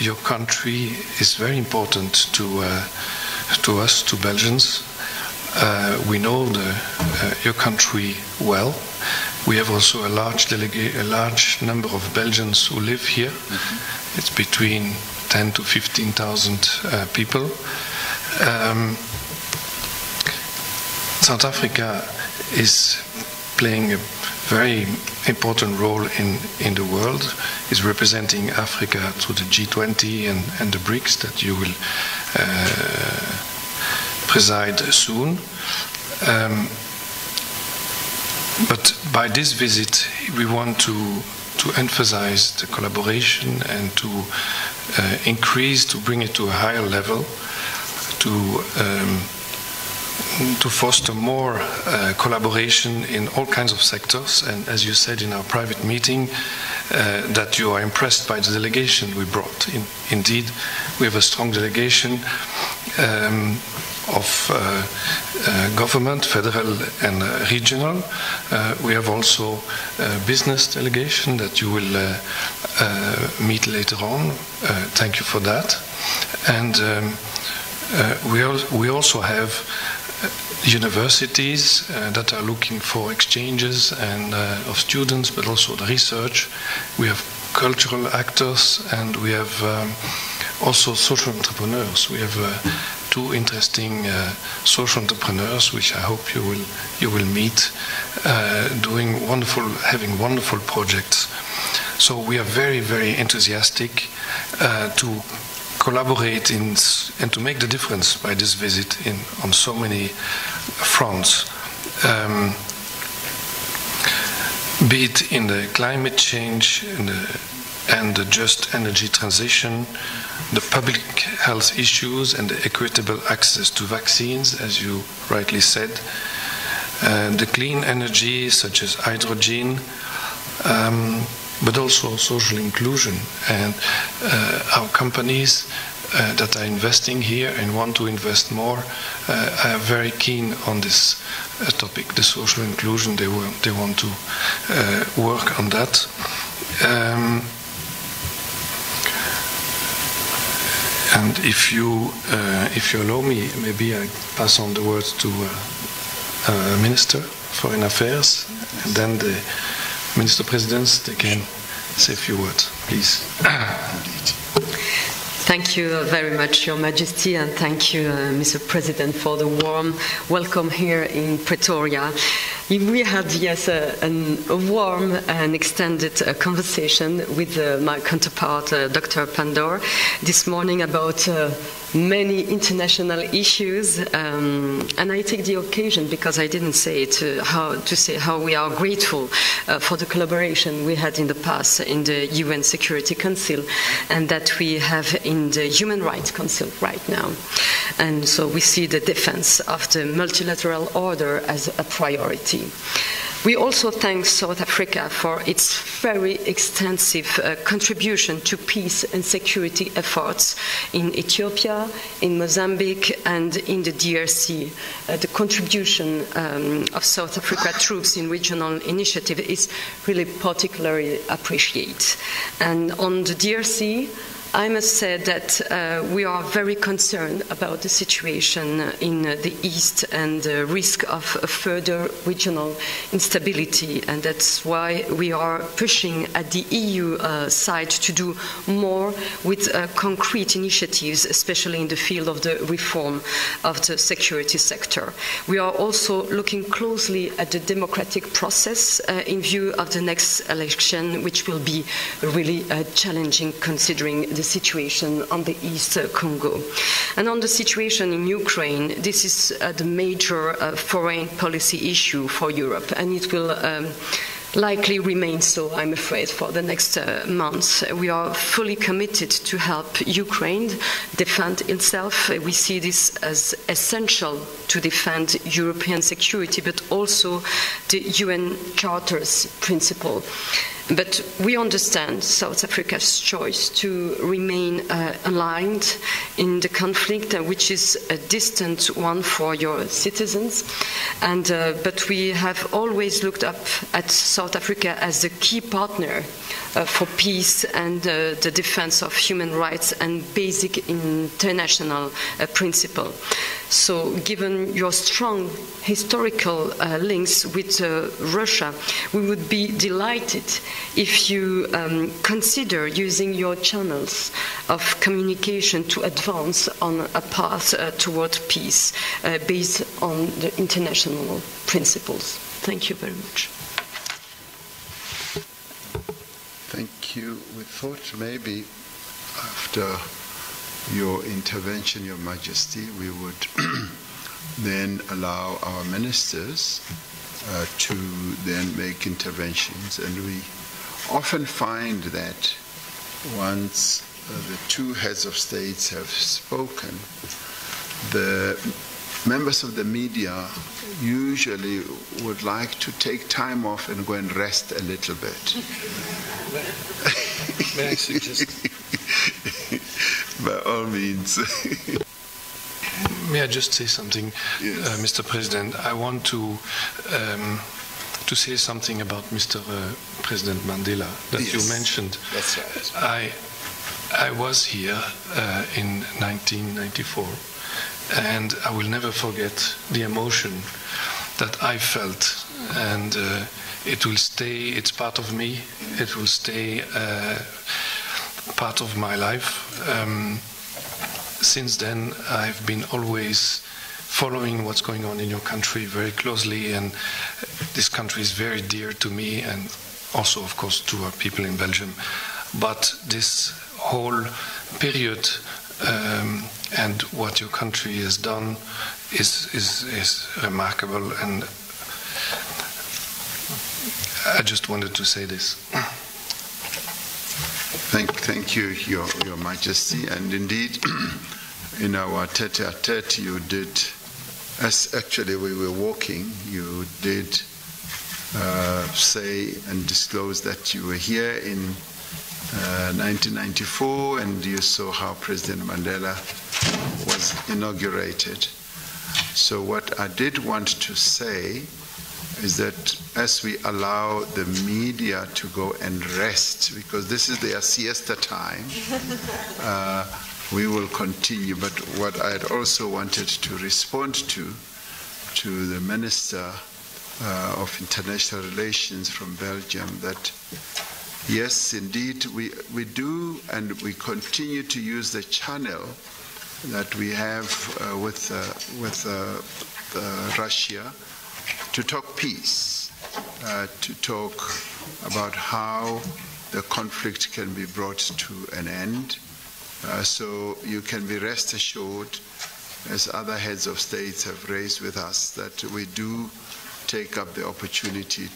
your country is very important to uh, to us, to Belgians. Uh, we know the, uh, your country well. We have also a large delega- a large number of Belgians who live here. It's between 10 to 15,000 uh, people. Um, South Africa is playing a very important role in, in the world, is representing Africa through the G20 and, and the BRICS that you will uh, preside soon. Um, but by this visit, we want to, to emphasize the collaboration and to uh, increase, to bring it to a higher level, to um, to foster more uh, collaboration in all kinds of sectors. And as you said in our private meeting, uh, that you are impressed by the delegation we brought. In, indeed, we have a strong delegation um, of uh, uh government, federal and uh, regional. Uh, we have also a business delegation that you will meet later on. thank you for that. And um, we, al we also have universities uh, that are looking for exchanges and uh, of students, but also the research. We have cultural actors, and we have um, also social entrepreneurs. We have uh, two interesting uh, social entrepreneurs, which I hope you will you will meet, uh, doing wonderful, having wonderful projects. So we are very very enthusiastic uh, to collaborate in, and to make the difference by this visit in, on so many fronts. Um, be it in the climate change the, and the just energy transition, the public health issues and the equitable access to vaccines, as you rightly said, uh, the clean energy such as hydrogen, um, but also social inclusion. And uh, our companies uh, that are investing here and want to invest more uh, are very keen on this uh, topic, the social inclusion. They, will, they want to uh, work on that. Um, and if you, uh, if you allow me, maybe I pass on the word to Minister Foreign Affairs, and then the Minister Presidents, they can say a few words, please. Thank you very much, Your Majesty, and thank you, uh, Mr. President, for the warm welcome here in Pretoria. We had, yes, a, an, a warm and extended uh, conversation with uh, my counterpart, uh, Dr. Pandor, this morning about uh, many international issues, um, and I take the occasion because I didn't say it uh, how, to say how we are grateful uh, for the collaboration we had in the past in the UN Security Council, and that we have in the Human Rights Council right now. And so we see the defense of the multilateral order as a priority. We also thank South Africa for its very extensive uh, contribution to peace and security efforts in Ethiopia, in Mozambique, and in the DRC. Uh, the contribution um, of South Africa troops in regional initiative is really particularly appreciated. And on the DRC, I must say that uh, we are very concerned about the situation in the East and the risk of further regional instability, and that's why we are pushing at the EU uh, side to do more with uh, concrete initiatives, especially in the field of the reform of the security sector. We are also looking closely at the democratic process uh, in view of the next election, which will be really uh, challenging considering the situation on the East Congo. And on the situation in Ukraine, this is the major uh, foreign policy issue for Europe, and it will um, likely remain so, I'm afraid, for the next uh, months. We are fully committed to help Ukraine defend itself. We see this as essential to defend European security, but also the UN Charter's principle. But we understand South Africa's choice to remain uh, aligned in the conflict, uh, which is a distant one for your citizens. And, uh, but we have always looked up at South Africa as a key partner uh, for peace and uh, the defense of human rights and basic international uh, principle. So, given your strong historical uh, links with uh, Russia, we would be delighted if you um, consider using your channels of communication to advance on a path uh, toward peace based on the international principles. Thank you very much. Thank you. We thought maybe after your intervention, Your Majesty, we would then allow our ministers uh, to then make interventions. And we often find that once uh, the two heads of states have spoken, the members of the media usually would like to take time off and go and rest a little bit. May I suggest? By all means. May I just say something, Yes. uh, Mr. President? I want to um, to say something about Mr. Uh, President Mandela that Yes. you mentioned. That's right. I I was here uh, in 1994, and I will never forget the emotion that I felt, and uh, it will stay. It's part of me. It will stay uh, part of my life. Um, since then, I've been always following what's going on in your country very closely, and this country is very dear to me, and also, of course, to our people in Belgium. But this whole period um, and what your country has done is, is, is remarkable, and I just wanted to say this. Thank, thank you, Your, Your Majesty. And indeed, in our tete a tete, you did, as actually we were walking, you did uh, say and disclose that you were here in uh, 1994 and you saw how President Mandela was inaugurated. So, what I did want to say is that as we allow the media to go and rest, because this is their siesta time, uh, we will continue. But what I had also wanted to respond to, to the Minister uh, of International Relations from Belgium, that yes, indeed, we, we do and we continue to use the channel that we have uh, with, uh, with uh, uh, Russia to talk peace, uh, to talk about how the conflict can be brought to an end. Uh, so you can be rest assured, as other heads of states have raised with us, that we do take up the opportunity